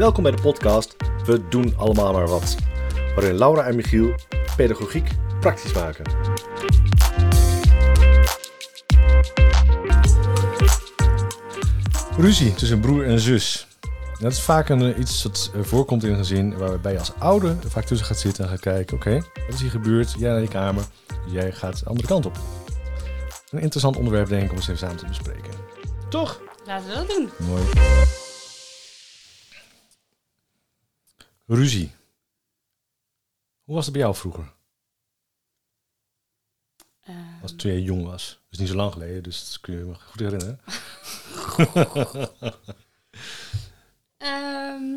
Welkom bij de podcast We doen allemaal maar wat. Waarin Laura en Michiel pedagogiek praktisch maken. Ruzie tussen broer en zus. Dat is vaak een, iets dat voorkomt in een gezin waarbij je als ouder vaak tussen gaat zitten en gaat kijken: oké, wat is hier gebeurd? Jij naar die kamer, jij gaat de andere kant op. Een interessant onderwerp, denk ik, om eens even samen te bespreken. Toch? Laten we dat doen. Mooi. Ruzie. Hoe was het bij jou vroeger? Ehm, Als toen jij jong was. Dat is niet zo lang geleden, dus dat kun je me goed herinneren. ehm,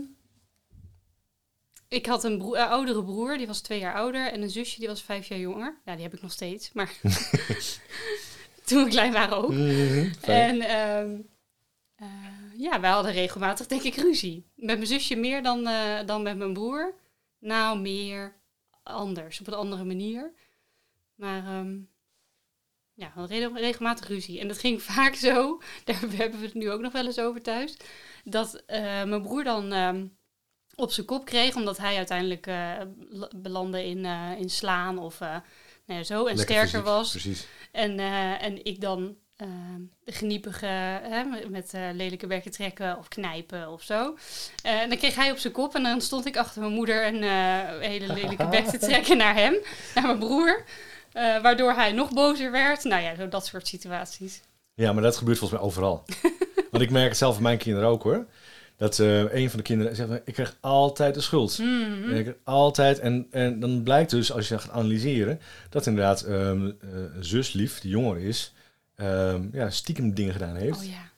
ik had een broer, eh, oudere broer, die was twee jaar ouder. En een zusje, die was vijf jaar jonger. Ja, die heb ik nog steeds. Maar toen we klein waren ook. Mhm. En ehm, eh, ja, wij hadden regelmatig, denk ik, ruzie. Met mijn zusje meer dan, eh, dan met mijn broer. Nou, meer anders, op een andere manier. Maar ehm, ja, we hadden regel- regelmatig ruzie. En dat ging vaak zo, daar hebben we het nu ook nog wel eens over thuis, dat eh, mijn broer dan ehm, op zijn kop kreeg, omdat hij uiteindelijk belandde in, in slaan of nou ja, zo en Lekker sterker fysiek, was. Precies. En, en ik dan geniepige, hè, met- eh, lelijke werken trekken of knijpen of zo. Eh, en dan kreeg hij op zijn kop en dan stond ik achter mijn moeder een eh, hele lelijke bek te trekken naar hem, naar mijn broer. Eh, waardoor hij nog bozer werd. Nou ja, zo dat soort situaties. Ja, maar dat gebeurt volgens mij overal. Want ik merk het zelf van mijn kinderen ook hoor. Dat eh, een van de kinderen zegt, ik krijg altijd de schuld. Mhm. En ik krijg altijd, en, en dan blijkt dus, als je gaat analyseren, dat inderdaad ehm eh, zuslief, die jonger is, ehm, ja, stiekem dingen gedaan heeft. Oh ja.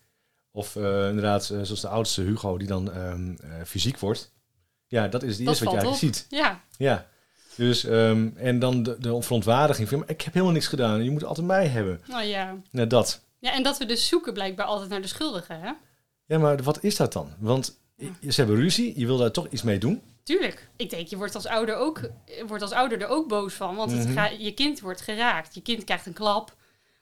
Of eh, inderdaad, eh, zoals de oudste Hugo, die dan ehm, eh, fysiek wordt. Ja, dat is het Dat eerste wat je eigenlijk ziet. Ja, Ja. Dus, ehm, en dan de, de verontwaardiging van, ik heb helemaal niks gedaan. Je moet altijd mij hebben. nou ja. Nou, dat. Ja, en dat we dus zoeken blijkbaar altijd naar de schuldigen, hè? Ja, maar wat is dat dan? Want i- ze hebben ruzie, je wil daar toch iets mee doen. Tuurlijk. Ik denk, je wordt als ouder, ook, wordt als ouder er ook boos van. Want het Mhm. ga- je kind wordt geraakt. Je kind krijgt een klap.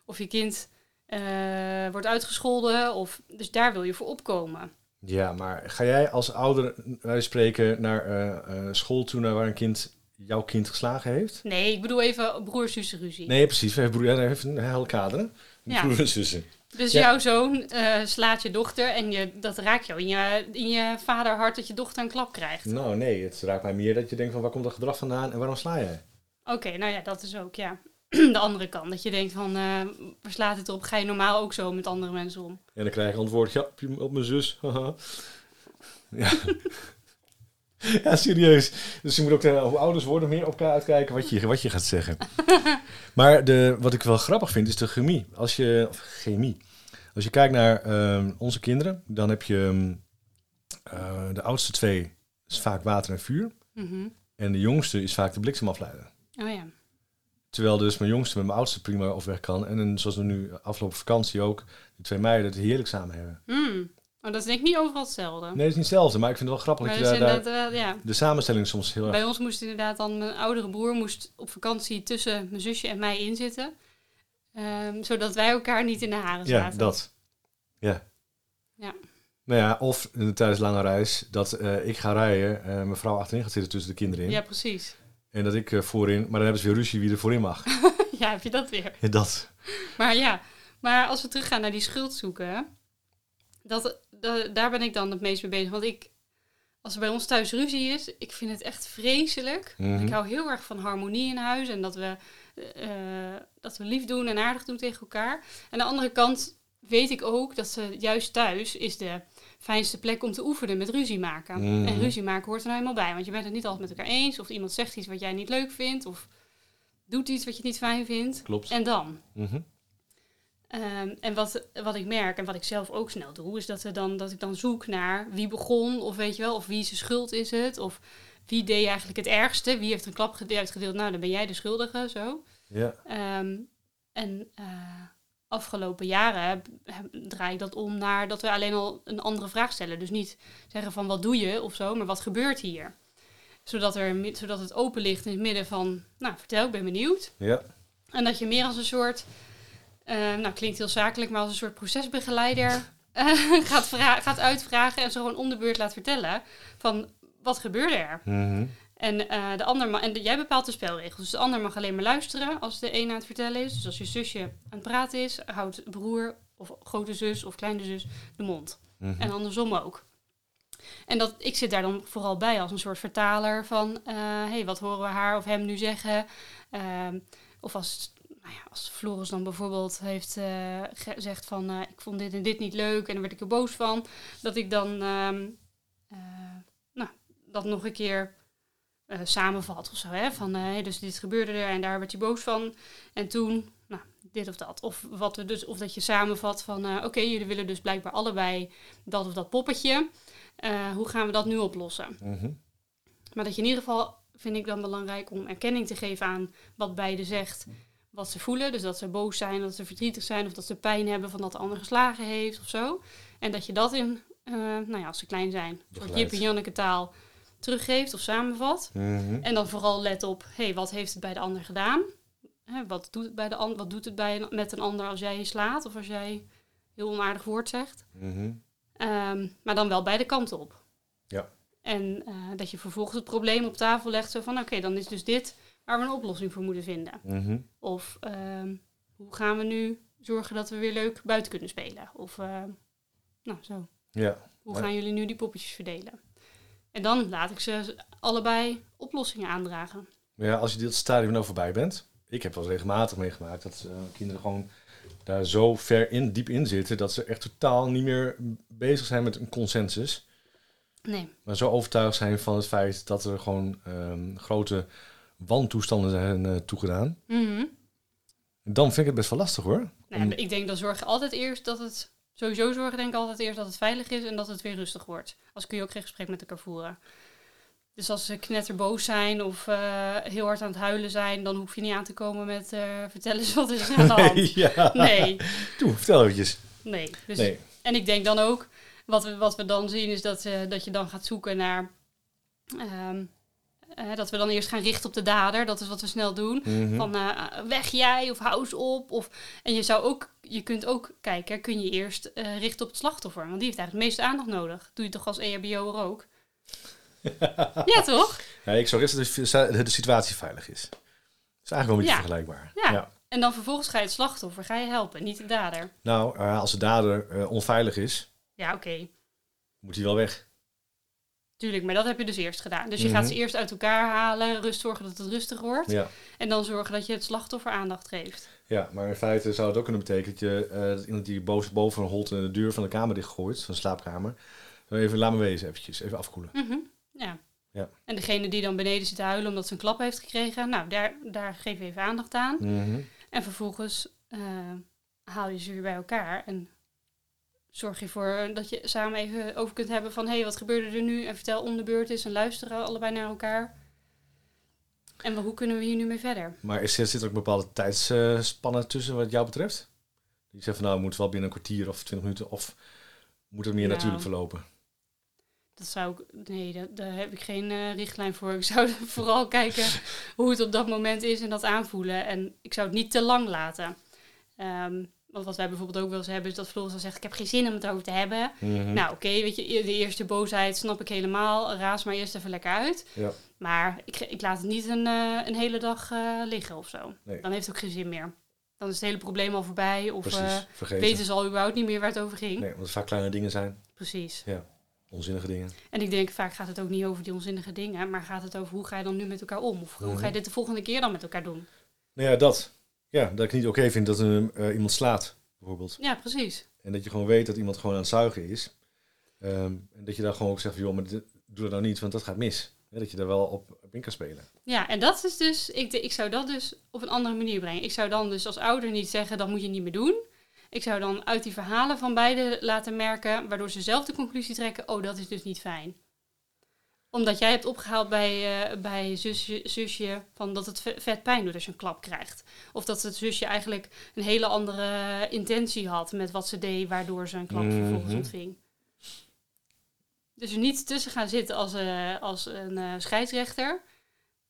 Of je kind eh, wordt uitgescholden. Of, dus daar wil je voor opkomen. Ja, maar ga jij als ouder, wij spreken, naar eh, school toe naar waar een kind jouw kind geslagen heeft? Nee, ik bedoel even broers-zussen ruzie. Nee, precies. Hebben broer, heeft een hele kader. Ja. Broer en zussen. Dus Ja. jouw zoon slaat je dochter en je, dat raakt jou in je, in je vaderhart dat je dochter een klap krijgt. Nou, nee, het raakt mij meer dat je denkt van waar komt dat gedrag vandaan en waarom sla jij? Oké, nou ja, dat is ook, ja. De andere kant. Dat je denkt van, eh waar slaat het op? Ga je normaal ook zo met andere mensen om? En dan krijg je antwoord, ja, op mijn zus. haha. ja. ja, serieus. Dus je moet ook, eh, hoe ouders worden, meer op elkaar uitkijken wat je, wat je gaat zeggen. maar de, wat ik wel grappig vind, is de chemie. Als je, of chemie. Als je kijkt naar ehm, onze kinderen, dan heb je ehm, eh, de oudste twee, is vaak water en vuur. Mhm. En de jongste is vaak de bliksemafleider. Oh ja. Terwijl dus mijn jongste met mijn oudste prima overweg kan. En dan, zoals we nu afgelopen vakantie ook, die twee meiden het heerlijk samen hebben. Hmm. Maar dat is denk ik niet overal hetzelfde. Nee, het is niet hetzelfde, maar ik vind het wel grappig maar dat dat je daar, daar wel- ja. de samenstelling soms heel erg... Bij ons moest inderdaad dan mijn oudere broer moest op vakantie tussen mijn zusje en mij inzitten. Ehm, zodat wij elkaar niet in de haren Ja, zaten. dat. Ja. Ja. Nou ja, of de tijdens lange reis, dat eh, ik ga rijden, eh mijn vrouw achterin gaat zitten tussen de kinderen in. Ja, precies. En dat ik eh, voorin, maar dan hebben ze weer ruzie wie er voorin mag. ja, heb je dat weer. Ja, dat. Maar ja, maar als we teruggaan naar die schuld zoeken, dat, da- daar ben ik dan het meest mee bezig. Want ik, als er bij ons thuis ruzie is, ik vind het echt vreselijk. Mhm. Ik hou heel erg van harmonie in huis en dat we, eh, dat we lief doen en aardig doen tegen elkaar. Aan de andere kant weet ik ook dat ze juist thuis is de fijnste plek om te oefenen met ruzie maken. Mhm. En ruzie maken hoort er nou helemaal bij, want je bent het niet altijd met elkaar eens. Of iemand zegt iets wat jij niet leuk vindt, of doet iets wat je niet fijn vindt. Klopt. En dan? Mhm. Ehm, en wat, wat ik merk en wat ik zelf ook snel doe, is dat, dan, dat ik dan zoek naar wie begon, of weet je wel, of wie zijn schuld is het, of wie deed eigenlijk het ergste, wie heeft een klap gede- uitgedeeld, nou dan ben jij de schuldige, zo. Ja. Ehm, en eh, afgelopen jaren heb- heb- draai ik dat om naar dat we alleen al een andere vraag stellen. Dus niet zeggen van wat doe je of zo, maar wat gebeurt hier? Zodat, er, zodat het open ligt in het midden van, nou vertel, ik ben benieuwd. Ja. En dat je meer als een soort, eh, nou klinkt heel zakelijk, maar als een soort procesbegeleider eh, gaat, gaat uitvragen en ze gewoon om de beurt laat vertellen van wat gebeurde er. Mhm. En, eh, de ander en de- jij bepaalt de spelregels. Dus de ander mag alleen maar luisteren als de een aan het vertellen is. Dus als je zusje aan het praten is, houdt broer of grote zus of kleine zus de mond. Mhm. En andersom ook. En dat, ik zit daar dan vooral bij als een soort vertaler van... hé, hey, wat horen we haar of hem nu zeggen? Ehm, of als, nou ja, als Floris dan bijvoorbeeld heeft eh, gezegd van... ik vond dit en dit niet leuk en daar werd ik er boos van. Dat ik dan ehm, eh, nou, dat nog een keer eh, samenvat of zo. Hè? Van, eh, dus dit gebeurde er en daar werd je boos van. En toen, nou, dit of dat. Of, wat we dus, of dat je samenvat van... eh, oké, jullie willen dus blijkbaar allebei dat of dat poppetje. Hoe gaan we dat nu oplossen? Mhm. Maar dat je in ieder geval, vind ik dan belangrijk om erkenning te geven aan wat beide zegt. Wat ze voelen. Dus dat ze boos zijn, dat ze verdrietig zijn of dat ze pijn hebben van dat de ander geslagen heeft of zo. En dat je dat in, nou ja, als ze klein zijn, een soort. Jip en Janneke taal teruggeeft of samenvat. Mhm. En dan vooral let op, hé, hey, wat heeft het bij de ander gedaan? Hè, wat, doet het bij de an- wat doet het bij een- met een ander als jij je slaat of als jij heel onaardig woord zegt? Mhm. Ehm, maar dan wel beide kanten op. Ja. En eh, dat je vervolgens het probleem op tafel legt. Zo van, oké, dan is dus dit waar we een oplossing voor moeten vinden. Mhm. Of ehm, hoe gaan we nu zorgen dat we weer leuk buiten kunnen spelen? Of, ehm, nou zo, Ja. hoe gaan jullie nu die poppetjes verdelen? En dan laat ik ze allebei oplossingen aandragen. Maar ja, als je dit stadium nou voorbij bent. Ik heb wel regelmatig meegemaakt dat eh, kinderen gewoon daar zo ver in, diep in zitten. dat ze echt totaal niet meer bezig zijn met een consensus. Nee, Maar zo overtuigd zijn van het feit dat er gewoon ehm, grote wantoestanden zijn eh, toegedaan. Mhm. Dan vind ik het best wel lastig hoor. Nou, ja, ik denk dan zorg je altijd eerst dat het... Sowieso zorgen denk ik altijd eerst dat het veilig is en dat het weer rustig wordt. Als kun je ook geen gesprek met elkaar voeren. Dus als ze knetterboos zijn of eh, heel hard aan het huilen zijn, dan hoef je niet aan te komen met eh vertel eens wat is er aan de hand. ja. Nee, Toe, vertel eventjes. nee. Dus, Nee. En ik denk dan ook, wat we, wat we dan zien is dat, eh, dat je dan gaat zoeken naar... ehm, dat we dan eerst gaan richten op de dader. Dat is wat we snel doen. Mhm. Van eh, weg jij of hou eens op. Of, en je, zou ook, je kunt ook kijken, kun je eerst eh, richten op het slachtoffer. Want die heeft eigenlijk het meeste aandacht nodig. Doe je toch als EHBO'er ook? ja, toch? Ik zou eerst dat de, de situatie veilig is. Dat is eigenlijk wel een beetje Ja. vergelijkbaar. Ja. En dan vervolgens ga je het slachtoffer, ga je helpen, niet de dader. Nou, eh, als de dader onveilig is, Ja, oké. moet hij wel weg. Tuurlijk, maar dat heb je dus eerst gedaan. Dus je Mhm. gaat ze eerst uit elkaar halen, rust zorgen dat het rustig wordt. Ja. En dan zorgen dat je het slachtoffer aandacht geeft. ja, maar in feite zou het ook kunnen betekenen dat je eh, dat iemand die boos boven holt en de deur van de kamer dichtgooit, van de slaapkamer. Dan Even laat me wezen, eventjes, even afkoelen. Mhm, Ja. Ja. En degene die dan beneden zit te huilen omdat ze een klap heeft gekregen, nou, daar, daar geef je even aandacht aan. Mhm. En vervolgens eh, haal je ze weer bij elkaar en zorg je voor dat je samen even over kunt hebben van hé, hey, wat gebeurde er nu? En vertel om de beurt is en luisteren allebei naar elkaar. En hoe kunnen we hier nu mee verder? Maar is, zit er ook een bepaalde tijdsspanne tussen wat jou betreft? Die zegt van nou, het moet wel binnen een kwartier of twintig minuten of moet het meer Nou. natuurlijk verlopen? Dat zou ik, nee, dat, daar heb ik geen eh, richtlijn voor. Ik zou vooral kijken hoe het op dat moment is en dat aanvoelen. En ik zou het niet te lang laten. Ehm, want wat wij bijvoorbeeld ook wel eens hebben, is dat Floris dan zegt: Ik heb geen zin om het over te hebben. Mhm. Nou, oké, weet je, de eerste boosheid snap ik helemaal. Raas maar eerst even lekker uit. Ja. Maar ik, ik laat het niet een, eh, een hele dag eh, liggen of zo. Nee. Dan heeft het ook geen zin meer. Dan is het hele probleem al voorbij. Of Precies, vergeten. weten ze al überhaupt niet meer waar het over ging. Nee, omdat het vaak kleine dingen zijn, Precies. onzinnige dingen. En ik denk, vaak gaat het ook niet over die onzinnige dingen, maar gaat het over hoe ga je dan nu met elkaar om? Of hoe Mhm. ga je dit de volgende keer dan met elkaar doen? Nou ja, dat. Ja, dat ik niet oké vind dat een, eh, iemand slaat, bijvoorbeeld. Ja, precies. En dat je gewoon weet dat iemand gewoon aan het zuigen is. Ehm, en dat je daar gewoon ook zegt van, joh, maar dit- doe dat nou niet, want dat gaat mis. Ja, dat je daar wel op, op in kan spelen. Ja, en dat is dus, ik, ik zou dat dus op een andere manier brengen. Ik zou dan dus als ouder niet zeggen, dat moet je niet meer doen. Ik zou dan uit die verhalen van beide laten merken, waardoor ze zelf de conclusie trekken, oh, dat is dus niet fijn. Omdat jij hebt opgehaald bij, eh, bij zusje, zusje van dat het ve- vet pijn doet als je een klap krijgt. Of dat het zusje eigenlijk een hele andere intentie had met wat ze deed, waardoor ze een klap vervolgens Mhm. ontving. Dus er niet tussen gaan zitten als, eh, als een eh, scheidsrechter,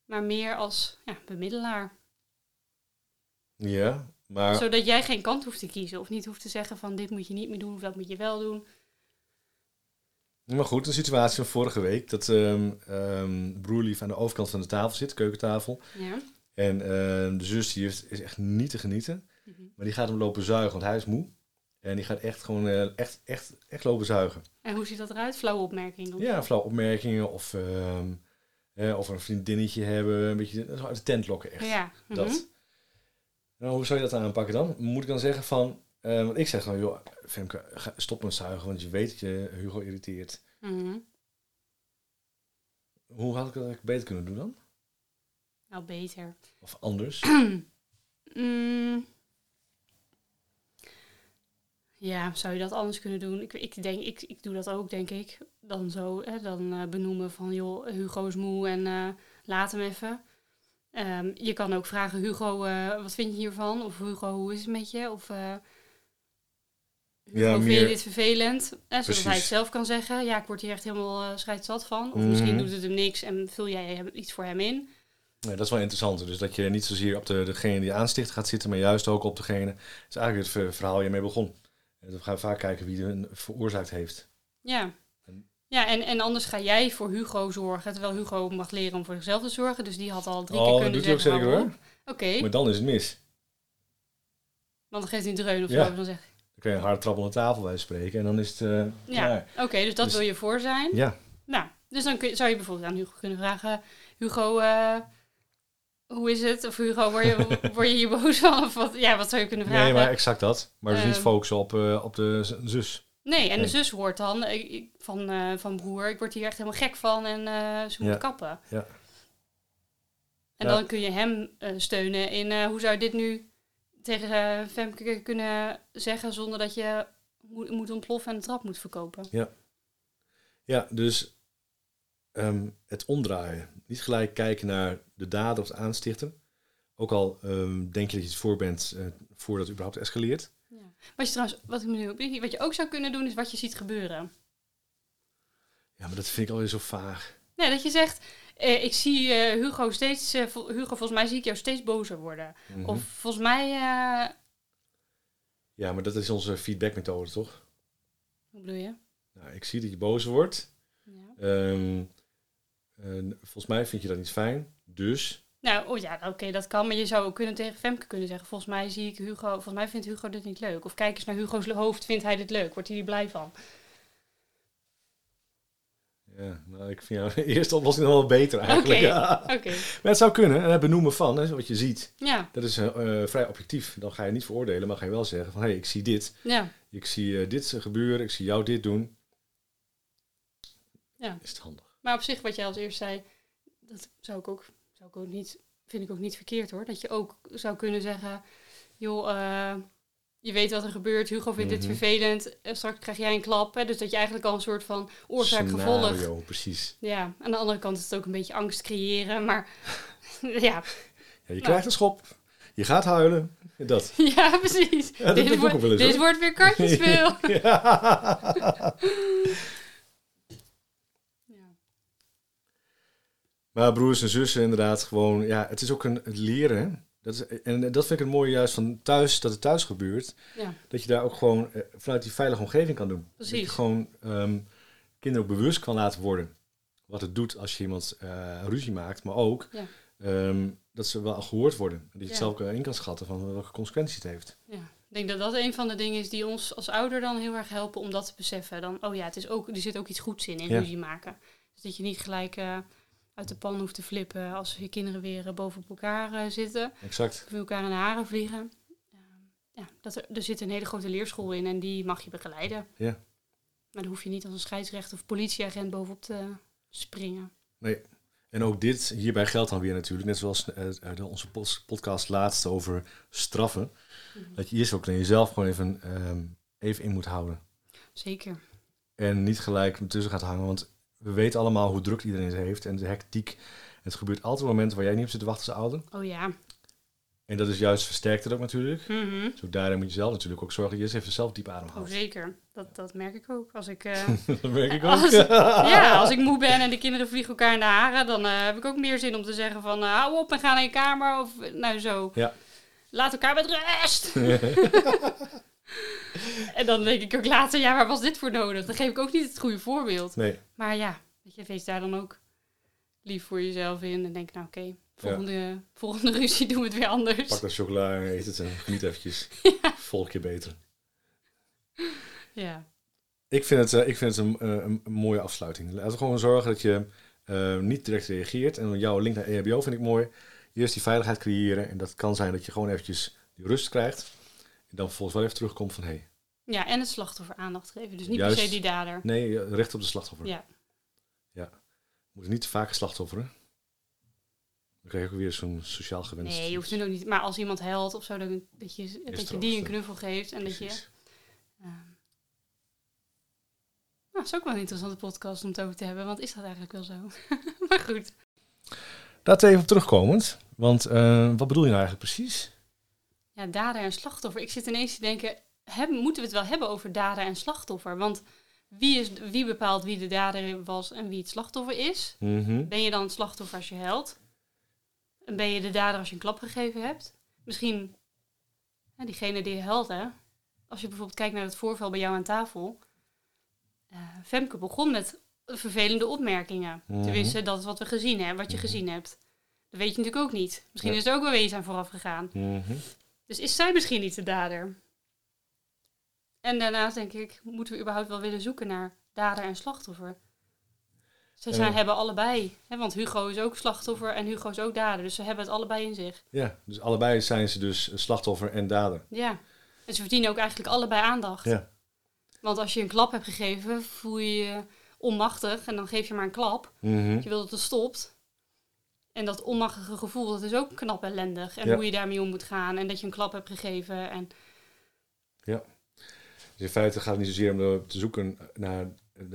maar meer als ja, bemiddelaar. Ja, Maar Zodat jij geen kant hoeft te kiezen. Of niet hoeft te zeggen van dit moet je niet meer doen of dat moet je wel doen. Maar goed, een situatie van vorige week. Dat ehm ehm, broerlief aan de overkant van de tafel zit, keukentafel. Ja. En ehm, de zus die heeft, is echt niet te genieten. Mhm. Maar die gaat hem lopen zuigen, want hij is moe. En die gaat echt gewoon eh, echt, echt, echt lopen zuigen. En hoe ziet dat eruit? Flauwe opmerking. Ja, flauw opmerkingen of, eh, of een vriendinnetje hebben. Een beetje zo uit de tent lokken echt. Ja. mhm. Dat. Nou, hoe zou je dat aanpakken dan? Moet ik dan zeggen van... eh, want ik zeg dan, joh, Femke, ga- stop met zuigen, want je weet dat je Hugo irriteert. Mhm. Hoe had ik dat beter kunnen doen dan? Nou, beter. Of anders? Mm. Ja, zou je dat anders kunnen doen? Ik, ik denk, ik, ik doe dat ook, denk ik. Dan zo, hè, dan eh, benoemen van, joh, Hugo is moe en eh, laat hem even. Ehm, je kan ook vragen, Hugo, wat vind je hiervan? Of Hugo, hoe is het met je? Of eh Ja, vind je dit vervelend? Eh, zodat Precies. hij het zelf kan zeggen. Ja, ik word hier echt helemaal uh, scheidzat van. Of Mhm. misschien doet het hem niks en vul jij hem- iets voor hem in. Ja, dat is wel interessant. Dus dat je niet zozeer op de, degene die aansticht gaat zitten, maar juist ook op degene. Het is eigenlijk het ver- verhaal waar je mee begon. En We gaan vaak kijken wie het veroorzaakt heeft. Ja. En- Ja, en, en anders ga jij voor Hugo zorgen, terwijl Hugo mag leren om voor zichzelf te zorgen. Dus die had al drie Oh, keer dat kunnen doet hij ook zeggen zeker waarom. hoor. Oké, Maar dan is het mis. want dan geeft hij een dreun of Ja. zo. Dan zeg Dan kun je een harde trap op de tafel bij spreken en dan is het eh Ja, oké, dus dat Dus- wil je voor zijn. Ja, Nou, dus dan kun je, zou je bijvoorbeeld aan Hugo kunnen vragen, Hugo, eh, hoe is het? Of Hugo, word je, word je hier boos van? Of wat, ja, wat zou je kunnen vragen? nee, maar exact dat. Maar dus niet Ehm. focussen op, eh, op de zus. Nee, en de zus hoort dan van, van broer, ik word hier echt helemaal gek van en ze moet Ja. kappen. Ja. En Ja. dan kun je hem steunen in hoe zou je dit nu tegen eh, Femke kunnen zeggen zonder dat je moet, ontploffen en de trap moet verkopen. Ja, dus ehm, het omdraaien. Niet gelijk kijken naar de dader of het aanstichten. Ook al ehm, denk je dat je het voor bent eh, voordat het überhaupt escaleert. Wat je trouwens, wat, ik me nu- wat je ook zou kunnen doen, is wat je ziet gebeuren. Ja, maar dat vind ik alweer zo vaag. Nee, dat je zegt, eh, ik zie eh, Hugo steeds, eh, vol- Hugo, volgens mij zie ik jou steeds bozer worden. Mhm. Of volgens mij, eh, Ja, maar dat is onze feedbackmethode, toch? hoe bedoel je? Nou, ik zie dat je boos wordt. Ja. Ehm, en volgens mij vind je dat niet fijn. Dus, Nou, oh ja, oké, dat kan. Maar je zou ook kunnen tegen Femke kunnen zeggen, volgens mij zie ik Hugo, volgens mij vindt Hugo dit niet leuk. Of kijk eens naar Hugo's hoofd, vindt hij dit leuk? Wordt hij er blij van? Ja, nou, ik vind jouw eerste oplossing nog wel beter eigenlijk. Oké. Ja. Maar het zou kunnen. En het benoemen van, hè, wat je ziet. ja, Dat is eh, eh, vrij objectief. Dan ga je niet veroordelen, maar ga je wel zeggen van... hé, hey, ik zie dit. ja, Ik zie eh, dit gebeuren. Ik zie jou dit doen. Ja. Is het handig. Maar op zich, wat jij als eerst zei, dat zou ik ook, zou ik ook niet, vind ik ook niet verkeerd hoor. Dat je ook zou kunnen zeggen, joh, je weet wat er gebeurt, Hugo vindt dit Mhm. vervelend, eh, straks krijg jij een klap. Hè? Dus dat je eigenlijk al een soort van oorzaak-gevolg... Scenario, precies. Ja, aan de andere kant is het ook een beetje angst creëren, maar ja, Ja, je Nou. krijgt een schop. Je gaat huilen. Dat. ja, precies. Ja, dit wordt, wel eens, dit wordt weer kartjespeel. Ja. Maar broers en zussen inderdaad gewoon... Ja, het is ook een leren. Dat is, en dat vind ik het mooie juist van thuis, dat het thuis gebeurt. ja, Dat je daar ook gewoon eh, vanuit die veilige omgeving kan doen. Dat je gewoon ehm, kinderen ook bewust kan laten worden. Wat het doet als je iemand eh, ruzie maakt. Maar ook Ja. ehm, dat ze wel gehoord worden. En dat je het zelf ook in kan schatten van welke consequenties het heeft. ja. Ik denk dat dat een van de dingen is die ons als ouder dan heel erg helpen om dat te beseffen. Dan, oh ja, het is ook, er zit ook iets goeds in, in ruzie maken. Dus dat je niet gelijk eh, uit de pan hoeft te flippen als je kinderen weer eh, boven elkaar eh, zitten. Exact. Of elkaar in de haren vliegen. Ja, dat er, er zit een hele grote leerschool in en die mag je begeleiden. Ja. Maar daar hoef je niet als een scheidsrechter of politieagent bovenop te springen. En ook dit, hierbij geldt dan weer natuurlijk, net zoals de- onze podcast laatst over straffen. Mhm. Dat je eerst ook naar jezelf gewoon even, ehm, even in moet houden. Zeker. En niet gelijk tussen gaat hangen, want we weten allemaal hoe druk iedereen het heeft en de hectiek. Het gebeurt altijd op momenten waar jij niet op zit te wachten als ouder. Oh ja. En dat is juist versterkt het ook natuurlijk. Mhm. Zo daarin moet je zelf natuurlijk ook zorgen dat je even zelf diep adem Oh zeker. Dat, dat merk ik ook. Als ik, eh, dat merk ik ook. Als- ja, als ik moe ben en de kinderen vliegen elkaar in de haren, dan eh, heb ik ook meer zin om te zeggen van eh, hou op en ga naar je kamer. Of nou zo. Ja. laat elkaar met rust. en dan denk ik ook later, ja, waar was dit voor nodig? Dan geef ik ook niet het goede voorbeeld. Nee, Maar ja, weet je, wees daar dan ook lief voor jezelf in. En denk, nou oké, volgende, volgende ruzie doen we het weer anders. pak dat chocola en eet het en geniet eventjes. Volgende keer beter. Ja. Ik vind het, eh, ik vind het een, eh, een, mooie afsluiting. Laten we gewoon zorgen dat je eh, niet direct reageert. En jouw link naar EHBO vind ik mooi. Eerst die veiligheid creëren. En dat kan zijn dat je gewoon eventjes die rust krijgt. Dan vervolgens wel even terugkomt van... Hey, ja, en het slachtoffer aandacht geven. Dus niet Juist. per se die dader. nee, eh, recht op de slachtoffer. Ja. We moeten niet te vaak slachtofferen. Dan krijg je ook weer zo'n sociaal gewenst... Nee, je hoeft het ook niet. Maar als iemand huilt of zo, dan, dat je, dat je die een hè? knuffel geeft. En dat je... Ehm, nou, dat is ook wel een interessante podcast om het over te hebben. Want is dat eigenlijk wel zo? maar goed. Daar even op terugkomend. Want eh, wat bedoel je nou eigenlijk precies? Ja, dader en slachtoffer. Ik zit ineens te denken, moeten we het wel hebben over dader en slachtoffer? Want wie, is, wie bepaalt wie de dader was en wie het slachtoffer is? Mhm. Ben je dan het slachtoffer als je helpt? En ben je de dader als je een klap gegeven hebt? Misschien diegene die helpt, hè? Als je bijvoorbeeld kijkt naar het voorval bij jou aan tafel. eh, Femke begon met vervelende opmerkingen. Mhm. Tenminste, dat is wat we gezien hebben, wat je gezien hebt. Dat weet je natuurlijk ook niet. Misschien Ja. is er ook wel wezen aan vooraf gegaan. Mhm. Dus is zij misschien niet de dader? En daarnaast denk ik, moeten we überhaupt wel willen zoeken naar dader en slachtoffer? Ze zijn, hebben allebei, hè, want Hugo is ook slachtoffer en Hugo is ook dader. Dus ze hebben het allebei in zich. Ja, dus allebei zijn ze dus slachtoffer en dader. Ja. En ze verdienen ook eigenlijk allebei aandacht. Ja. Want als je een klap hebt gegeven, voel je je onmachtig en dan geef je maar een klap. Mhm. Je wil dat het stopt. En dat onmachtige gevoel, dat is ook knap ellendig. En Ja. hoe je daarmee om moet gaan. En dat je een klap hebt gegeven. En Dus in feite gaat het niet zozeer om te zoeken naar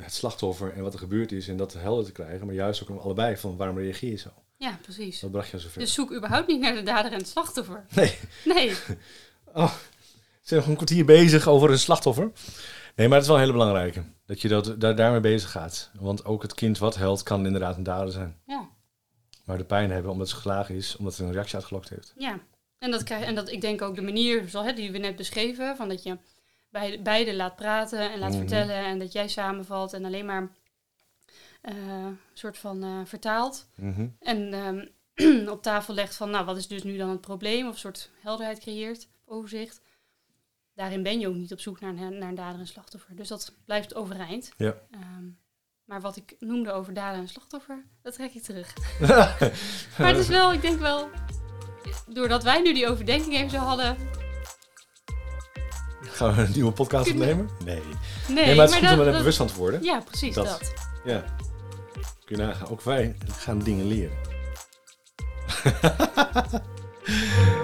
het slachtoffer en wat er gebeurd is en dat helder te krijgen, maar juist ook om allebei van waarom reageer je zo? ja, precies. Dat bracht je zover. Dus zoek überhaupt niet naar de dader en het slachtoffer. Nee, Nee. oh, zijn nog een kwartier bezig over een slachtoffer. Nee, maar het is wel een hele belangrijke. Dat je dat, daar, daarmee bezig gaat. Want ook het kind wat helpt kan inderdaad een dader zijn. Ja. Maar de pijn hebben omdat ze geslagen is, omdat ze een reactie uitgelokt heeft. Ja. En dat, krijg, en dat ik denk ook de manier zoals, hè, die we net beschreven, van dat je beide, beide laat praten en laat Mhm. vertellen en dat jij samenvalt en alleen maar eh, een soort van eh, vertaalt. Mhm. En ehm, op tafel legt van, nou, wat is dus nu dan het probleem? Of een soort helderheid creëert, overzicht. Daarin ben je ook niet op zoek naar een, naar een dader en slachtoffer. Dus dat blijft overeind. Ja. Ehm, maar wat ik noemde over dader en slachtoffer, dat trek ik terug. Maar het is wel, ik denk wel, doordat wij nu die overdenking even zo hadden. Gaan we een nieuwe podcast opnemen? Nee. Nee, nee, maar het is goed dat- om er dat- bewust van te worden. Ja, precies Dat. dat. Ja. Kun je nagaan. Ook wij gaan dingen leren.